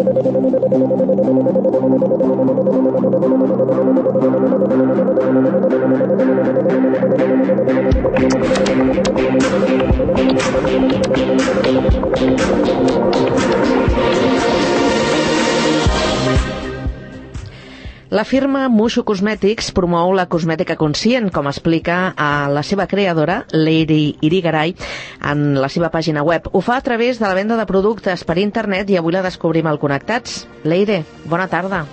La firma Mushu Cosmetics promou la cosmètica conscient, com explica a la seva creadora, Lady Irigaray, en la seva pàgina web. Ho fa a través de la venda de productes per internet i avui la descobrim al Connectats. Leire, bona tarda.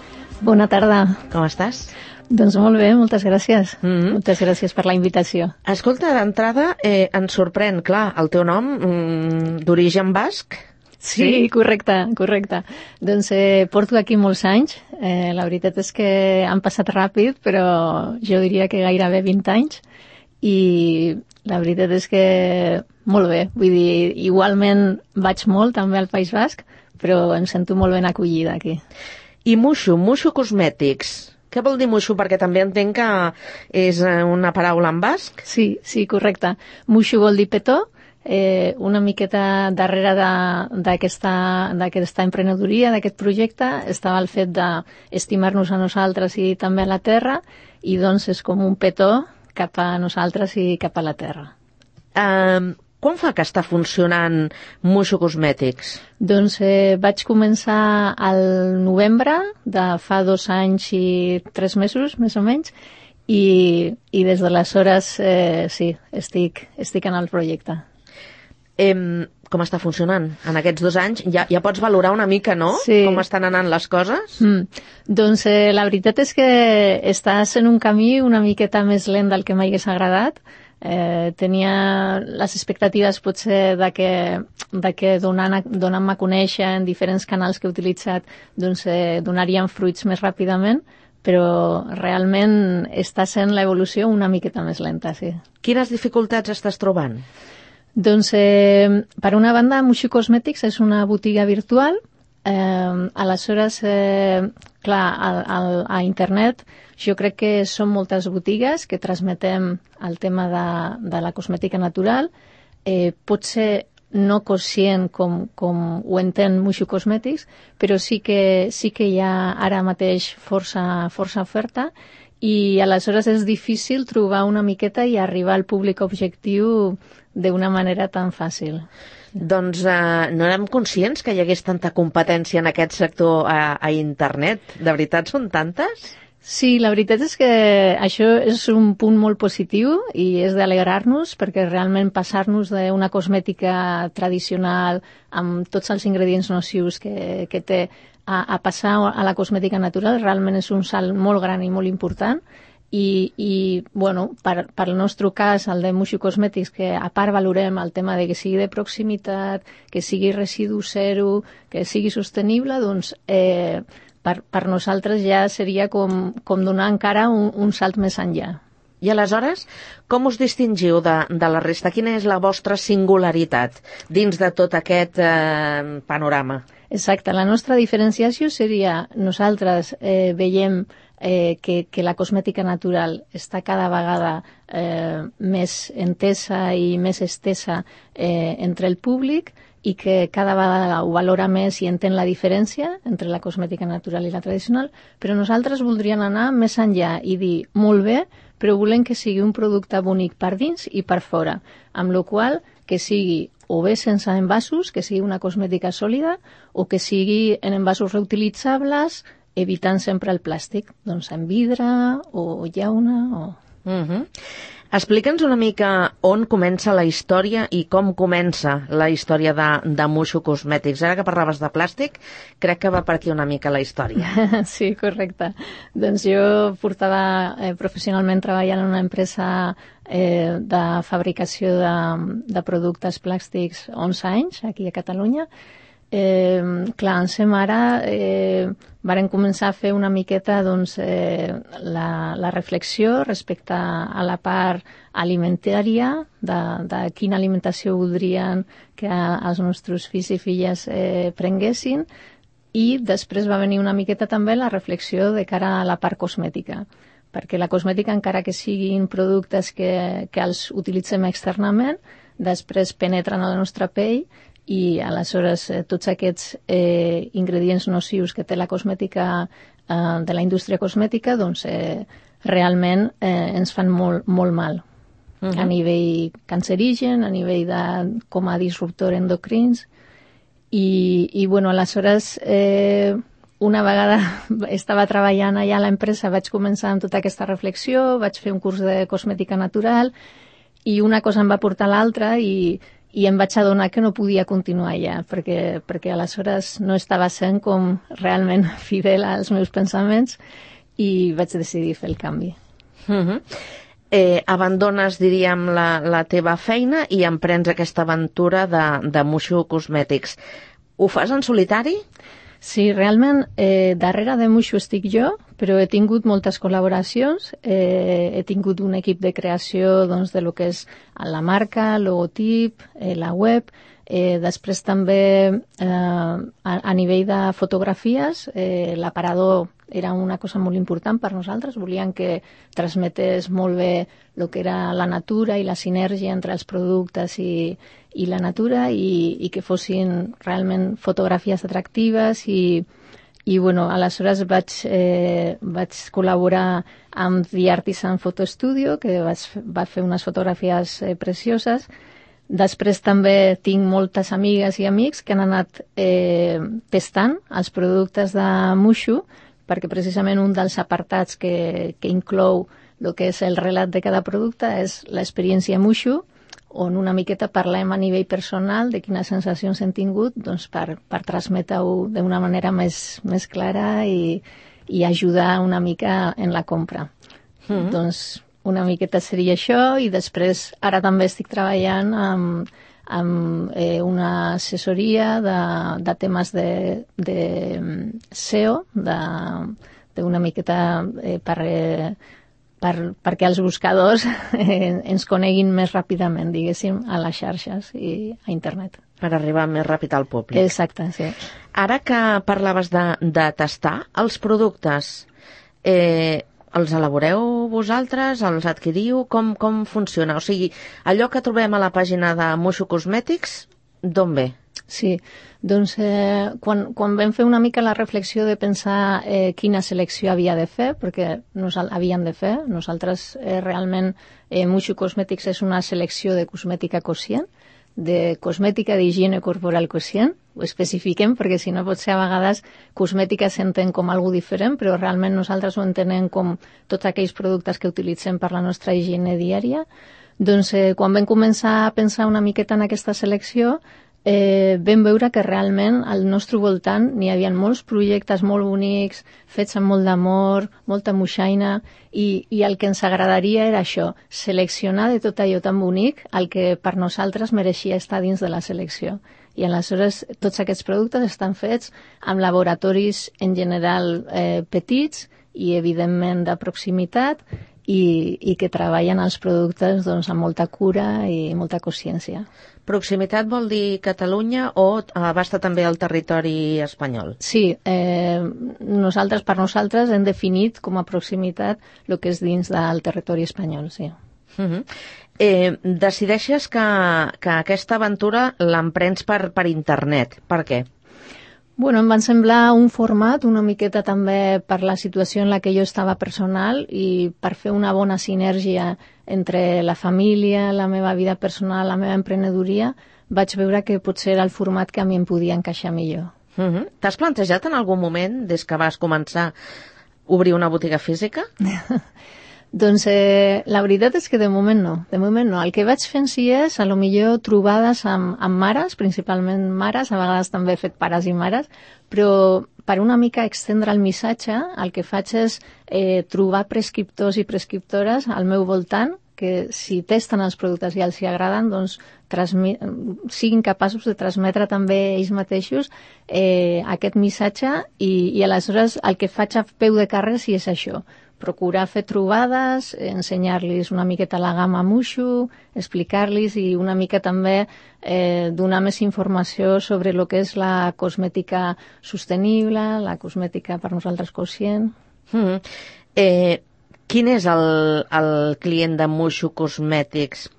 Bona tarda. Com estàs? Doncs molt bé, moltes gràcies. Mm -hmm. Moltes gràcies per la invitació. Escolta, d'entrada eh, ens sorprèn, clar, el teu nom mm, d'origen basc, Sí, sí, correcte, correcte. Doncs eh, porto aquí molts anys. Eh, la veritat és que han passat ràpid, però jo diria que gairebé 20 anys. I la veritat és que molt bé. Vull dir, igualment vaig molt també al País Basc, però em sento molt ben acollida aquí. I Mushu, Mushu Cosmètics. Què vol dir Mushu? Perquè també entenc que és eh, una paraula en basc. Sí, sí, correcte. Mushu vol dir petó, eh, una miqueta darrere d'aquesta emprenedoria, d'aquest projecte, estava el fet d'estimar-nos a nosaltres i també a la Terra, i doncs és com un petó cap a nosaltres i cap a la Terra. Um, quan fa que està funcionant Mushu Cosmètics? Doncs eh, vaig començar al novembre de fa dos anys i tres mesos, més o menys, i, i des d'aleshores eh, sí, estic, estic en el projecte eh, com està funcionant en aquests dos anys? Ja, ja pots valorar una mica, no?, sí. com estan anant les coses? Mm. Doncs eh, la veritat és que estàs en un camí una miqueta més lent del que m'hagués agradat. Eh, tenia les expectatives potser de que, de que donant-me donant a conèixer en diferents canals que he utilitzat doncs, eh, donarien fruits més ràpidament, però realment està sent l'evolució una miqueta més lenta, sí. Quines dificultats estàs trobant? Doncs, eh, per una banda, Mushu Cosmetics és una botiga virtual. Eh, aleshores, eh, clar, a, a, a internet jo crec que són moltes botigues que transmetem el tema de, de la cosmètica natural. Eh, pot ser no conscient com, com ho entén Mushu Cosmetics, però sí que, sí que hi ha ara mateix força, força oferta i aleshores és difícil trobar una miqueta i arribar al públic objectiu d'una manera tan fàcil. Doncs eh, no érem conscients que hi hagués tanta competència en aquest sector a, a internet. De veritat són tantes? Sí, la veritat és que això és un punt molt positiu i és d'alegrar-nos perquè realment passar-nos d'una cosmètica tradicional amb tots els ingredients nocius que, que té a, a passar a la cosmètica natural realment és un salt molt gran i molt important. I, i bueno, per, per el nostre cas, el de Mushu Cosmetics, que a part valorem el tema de que sigui de proximitat, que sigui residu zero, que sigui sostenible, doncs eh, per, per nosaltres ja seria com, com donar encara un, un salt més enllà. I aleshores, com us distingiu de, de la resta? Quina és la vostra singularitat dins de tot aquest eh, panorama? Exacte, la nostra diferenciació seria nosaltres eh, veiem eh, que, que la cosmètica natural està cada vegada eh, més entesa i més estesa eh, entre el públic i que cada vegada ho valora més i entén la diferència entre la cosmètica natural i la tradicional, però nosaltres voldríem anar més enllà i dir, molt bé, però volem que sigui un producte bonic per dins i per fora, amb la qual que sigui o bé sense envasos, que sigui una cosmètica sòlida, o que sigui en envasos reutilitzables, evitant sempre el plàstic, doncs en vidre o llauna o... Uh mhm. -huh. Explica'ns una mica on comença la història i com comença la història de, de Mushu Cosmètics. Ara que parlaves de plàstic, crec que va per aquí una mica la història. Sí, correcte. Doncs jo portava eh, professionalment treballant en una empresa eh, de fabricació de, de productes plàstics 11 anys aquí a Catalunya eh, clar, en ser mare eh, varen començar a fer una miqueta doncs, eh, la, la reflexió respecte a la part alimentària de, de quina alimentació voldrien que els nostres fills i filles eh, prenguessin. I després va venir una miqueta també la reflexió de cara a la part cosmètica perquè la cosmètica, encara que siguin productes que, que els utilitzem externament, després penetren a la nostra pell i aleshores eh, tots aquests eh, ingredients nocius que té la cosmètica eh, de la indústria cosmètica doncs eh, realment eh, ens fan molt, molt mal uh -huh. a nivell cancerigen, a nivell de com a disruptor endocrins i, i bueno, aleshores eh, una vegada estava treballant allà a l'empresa vaig començar amb tota aquesta reflexió, vaig fer un curs de cosmètica natural i una cosa em va portar a l'altra i, i em vaig adonar que no podia continuar allà perquè, perquè aleshores no estava sent com realment fidel als meus pensaments i vaig decidir fer el canvi. Uh -huh eh, abandones, diríem, la, la teva feina i emprens aquesta aventura de, de Muxo Cosmètics. Ho fas en solitari? Realment, eh, darrere de Muxo estic jo, però he tingut moltes col·laboracions, eh, he tingut un equip de creació doncs, de lo que és la marca, el logotip, eh, la web, eh, després també eh, a, a nivell de fotografies, eh, l'aparador era una cosa molt important per nosaltres. Volíem que transmetés molt bé el que era la natura i la sinergia entre els productes i, i la natura i, i que fossin realment fotografies atractives i, i bueno, aleshores vaig, eh, vaig col·laborar amb The Artisan Photo Studio, que vaig, va fer unes fotografies eh, precioses. Després també tinc moltes amigues i amics que han anat eh, testant els productes de Mushu, perquè precisament un dels apartats que, que inclou el que és el relat de cada producte és l'experiència Mushu, on una miqueta parlem a nivell personal de quines sensacions hem tingut doncs per, per transmetre-ho d'una manera més, més clara i, i ajudar una mica en la compra. Mm -hmm. Doncs una miqueta seria això i després ara també estic treballant amb amb eh, una assessoria de, de temes de, de SEO, d'una miqueta eh, per, eh, per, perquè els buscadors eh, ens coneguin més ràpidament, diguéssim, a les xarxes i a internet. Per arribar més ràpid al públic. Exacte, sí. Ara que parlaves de, de tastar els productes, eh, els elaboreu vosaltres, els adquiriu, com, com funciona? O sigui, allò que trobem a la pàgina de Moixo Cosmètics, d'on ve? Sí, doncs eh, quan, quan vam fer una mica la reflexió de pensar eh, quina selecció havia de fer, perquè nos havíem de fer, nosaltres eh, realment eh, Moixo Cosmètics és una selecció de cosmètica conscient, de cosmètica d'higiene corporal conscient, ho especifiquem perquè si no pot ser a vegades cosmètica s'entén com algo diferent, però realment nosaltres ho entenem com tots aquells productes que utilitzem per la nostra higiene diària. Doncs eh, quan vam començar a pensar una miqueta en aquesta selecció, eh, vam veure que realment al nostre voltant n'hi havia molts projectes molt bonics, fets amb molt d'amor, molta moixaina, i, i el que ens agradaria era això, seleccionar de tot allò tan bonic el que per nosaltres mereixia estar dins de la selecció. I aleshores tots aquests productes estan fets amb laboratoris en general eh, petits i evidentment de proximitat i, i que treballen els productes doncs, amb molta cura i molta consciència. Proximitat vol dir Catalunya o abasta també el territori espanyol? Sí, eh, nosaltres, per nosaltres, hem definit com a proximitat el que és dins del territori espanyol, sí. Uh -huh. eh, decideixes que, que aquesta aventura l'emprens per, per internet. Per què? Bueno, em van semblar un format una miqueta també per la situació en la que jo estava personal i per fer una bona sinergia entre la família, la meva vida personal, la meva emprenedoria, vaig veure que potser era el format que a mi em podia encaixar millor. Uh mhm. -huh. T'has plantejat en algun moment, des que vas començar, obrir una botiga física? Doncs eh, la veritat és que de moment no, de moment no. El que vaig fent sí és, a lo millor, trobades amb, amb mares, principalment mares, a vegades també he fet pares i mares, però per una mica extendre el missatge, el que faig és eh, trobar prescriptors i prescriptores al meu voltant que si testen els productes i els hi agraden, doncs siguin capaços de transmetre també ells mateixos eh, aquest missatge i, i aleshores el que faig a peu de carrer sí és això, procurar fer trobades, ensenyar-los una miqueta la gamma Mushu, explicar-los i una mica també eh, donar més informació sobre el que és la cosmètica sostenible, la cosmètica per nosaltres conscient. Mm -hmm. eh, quin és el, el client de Mushu Cosmètics?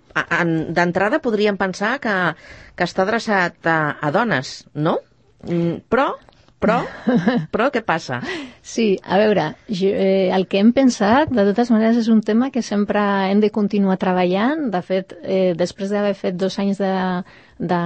d'entrada podríem pensar que, que està adreçat a, a dones, no? Mm, però però, però què passa? Sí, a veure, jo, eh, el que hem pensat, de totes maneres, és un tema que sempre hem de continuar treballant. De fet, eh, després d'haver fet dos anys de, de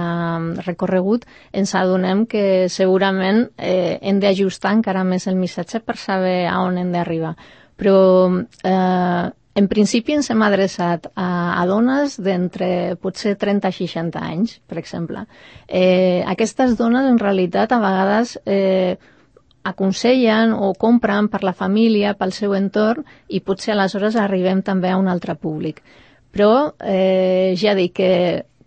recorregut, ens adonem que segurament eh, hem d'ajustar encara més el missatge per saber a on hem d'arribar. Però eh, en principi ens hem adreçat a, a dones d'entre potser 30 i 60 anys, per exemple. Eh, aquestes dones, en realitat, a vegades eh, aconsellen o compren per la família, pel seu entorn, i potser aleshores arribem també a un altre públic. Però eh, ja dic que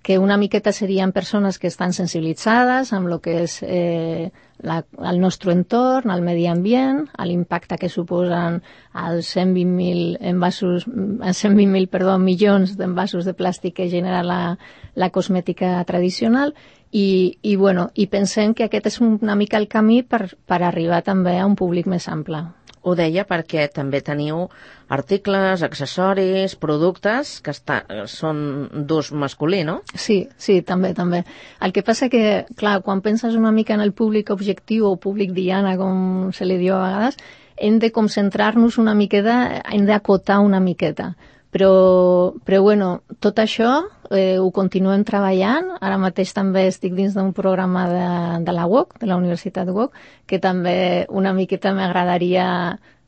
que una miqueta serien persones que estan sensibilitzades amb el que és eh, la, el nostre entorn, el medi ambient, l'impacte que suposen els 120.000 envasos, 120.000 perdó, milions d'envasos de plàstic que genera la, la cosmètica tradicional i, i, bueno, i pensem que aquest és una mica el camí per, per arribar també a un públic més ample. Ho deia perquè també teniu articles, accessoris, productes que està, són d'ús masculí, no? Sí, sí, també, també. El que passa que, clar, quan penses una mica en el públic objectiu o públic diana, com se li diu a vegades, hem de concentrar-nos una miqueta, hem d'acotar una miqueta. Però, però bueno, tot això eh, ho continuem treballant. Ara mateix també estic dins d'un programa de, de la UOC, de la Universitat UOC, que també una miqueta m'agradaria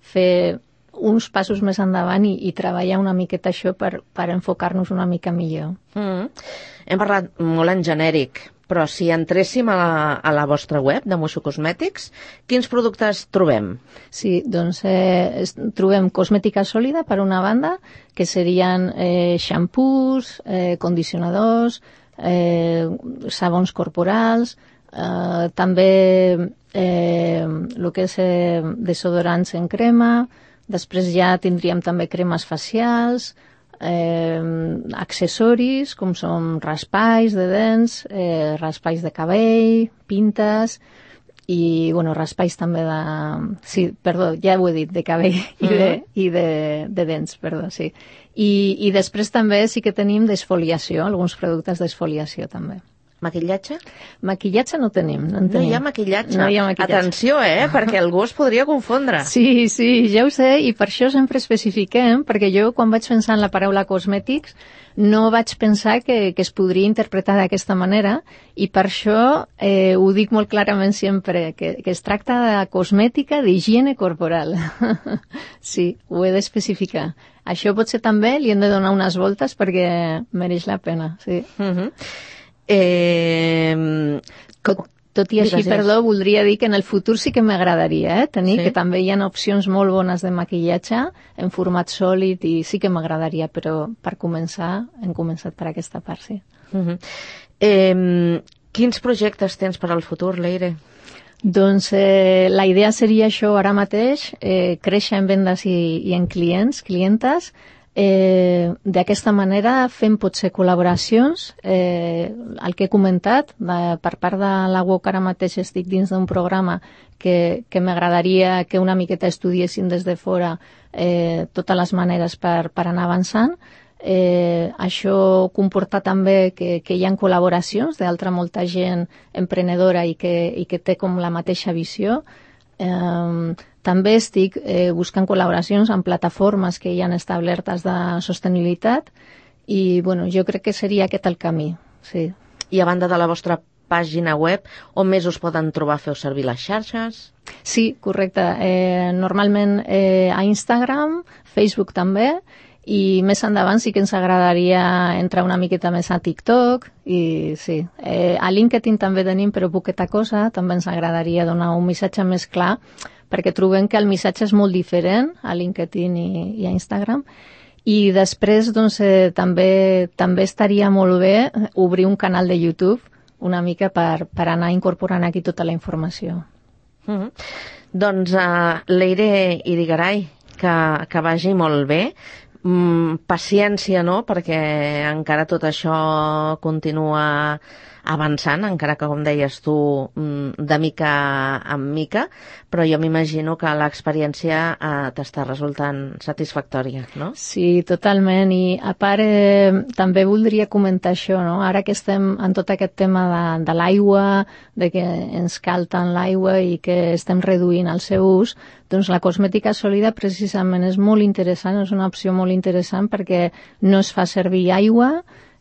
fer uns passos més endavant i, i treballar una miqueta això per, per enfocar-nos una mica millor. Mm. Hem parlat molt en genèric, però si entréssim a la, a la vostra web de Moixo Cosmètics, quins productes trobem? Sí, doncs eh, trobem cosmètica sòlida, per una banda, que serien eh, xampús, eh, condicionadors, eh, sabons corporals, eh, també eh, que és eh, desodorants en crema, després ja tindríem també cremes facials, eh, accessoris com són raspalls de dents, eh, raspalls de cabell, pintes i bueno, raspalls també de... Sí, perdó, ja ho he dit, de cabell i de, uh -huh. i de, de dents, perdó, sí. I, I després també sí que tenim d'esfoliació, alguns productes d'esfoliació també. Maquillatge? Maquillatge no tenim, no en tenim. No hi ha maquillatge. No hi ha maquillatge. Atenció, eh? perquè algú es podria confondre. Sí, sí, ja ho sé, i per això sempre especifiquem, perquè jo quan vaig pensar en la paraula cosmètics no vaig pensar que, que es podria interpretar d'aquesta manera i per això eh, ho dic molt clarament sempre, que, que es tracta de cosmètica d'higiene corporal. sí, ho he d'especificar. Això potser també li hem de donar unes voltes perquè mereix la pena, sí. Uh mhm. -huh. Eh, tot, tot i així, perdó, voldria dir que en el futur sí que m'agradaria eh, tenir, sí. que també hi ha opcions molt bones de maquillatge en format sòlid i sí que m'agradaria, però per començar hem començat per aquesta part, sí. Uh -huh. eh, quins projectes tens per al futur, Leire? Doncs eh, la idea seria això ara mateix, eh, créixer en vendes i, i en clients, clientes, Eh, D'aquesta manera fem potser col·laboracions. Eh, el que he comentat, de, per part de la UOC ara mateix estic dins d'un programa que, que m'agradaria que una miqueta estudiessin des de fora eh, totes les maneres per, per anar avançant. Eh, això comporta també que, que hi ha col·laboracions d'altra molta gent emprenedora i que, i que té com la mateixa visió. Eh, també estic eh, buscant col·laboracions amb plataformes que hi han establertes de sostenibilitat i bueno, jo crec que seria aquest el camí. Sí. I a banda de la vostra pàgina web, on més us poden trobar? Feu servir les xarxes? Sí, correcte. Eh, normalment eh, a Instagram, Facebook també, i més endavant sí que ens agradaria entrar una miqueta més a TikTok i sí, eh, a LinkedIn també tenim però poqueta cosa, també ens agradaria donar un missatge més clar perquè trobem que el missatge és molt diferent a LinkedIn i, i a Instagram. I després doncs, eh, també, també estaria molt bé obrir un canal de YouTube una mica per, per anar incorporant aquí tota la informació. Mm -hmm. Doncs uh, Leire Irigaray, que, que vagi molt bé. Mm, paciència, no?, perquè encara tot això continua avançant, encara que, com deies tu, mm, de mica en mica, però jo m'imagino que l'experiència eh, t'està resultant satisfactòria, no? Sí, totalment, i a part eh, també voldria comentar això, no? Ara que estem en tot aquest tema de, de l'aigua, de que ens cal tant l'aigua i que estem reduint el seu ús, doncs la cosmètica sòlida precisament és molt interessant, és una opció molt interessant perquè no es fa servir aigua,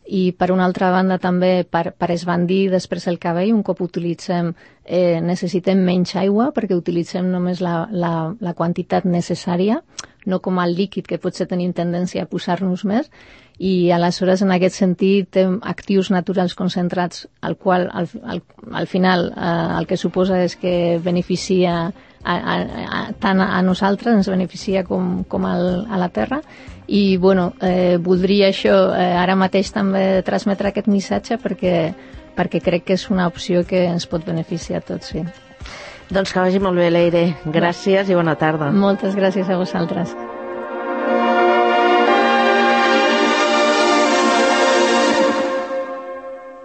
i per una altra banda també per, per esbandir després el cabell, un cop utilitzem eh, necessitem menys aigua perquè utilitzem només la, la, la quantitat necessària, no com el líquid que potser tenim tendència a posar-nos més. I aleshores en aquest sentit té actius naturals concentrats al qual al, al, al final eh, el que suposa és que beneficia a, a, a, tant a nosaltres, ens beneficia com, com al, a la Terra i bueno, eh, voldria això eh, ara mateix també transmetre aquest missatge perquè, perquè crec que és una opció que ens pot beneficiar a tots, sí. Doncs que vagi molt bé, Leire. Gràcies i bona tarda. Moltes gràcies a vosaltres.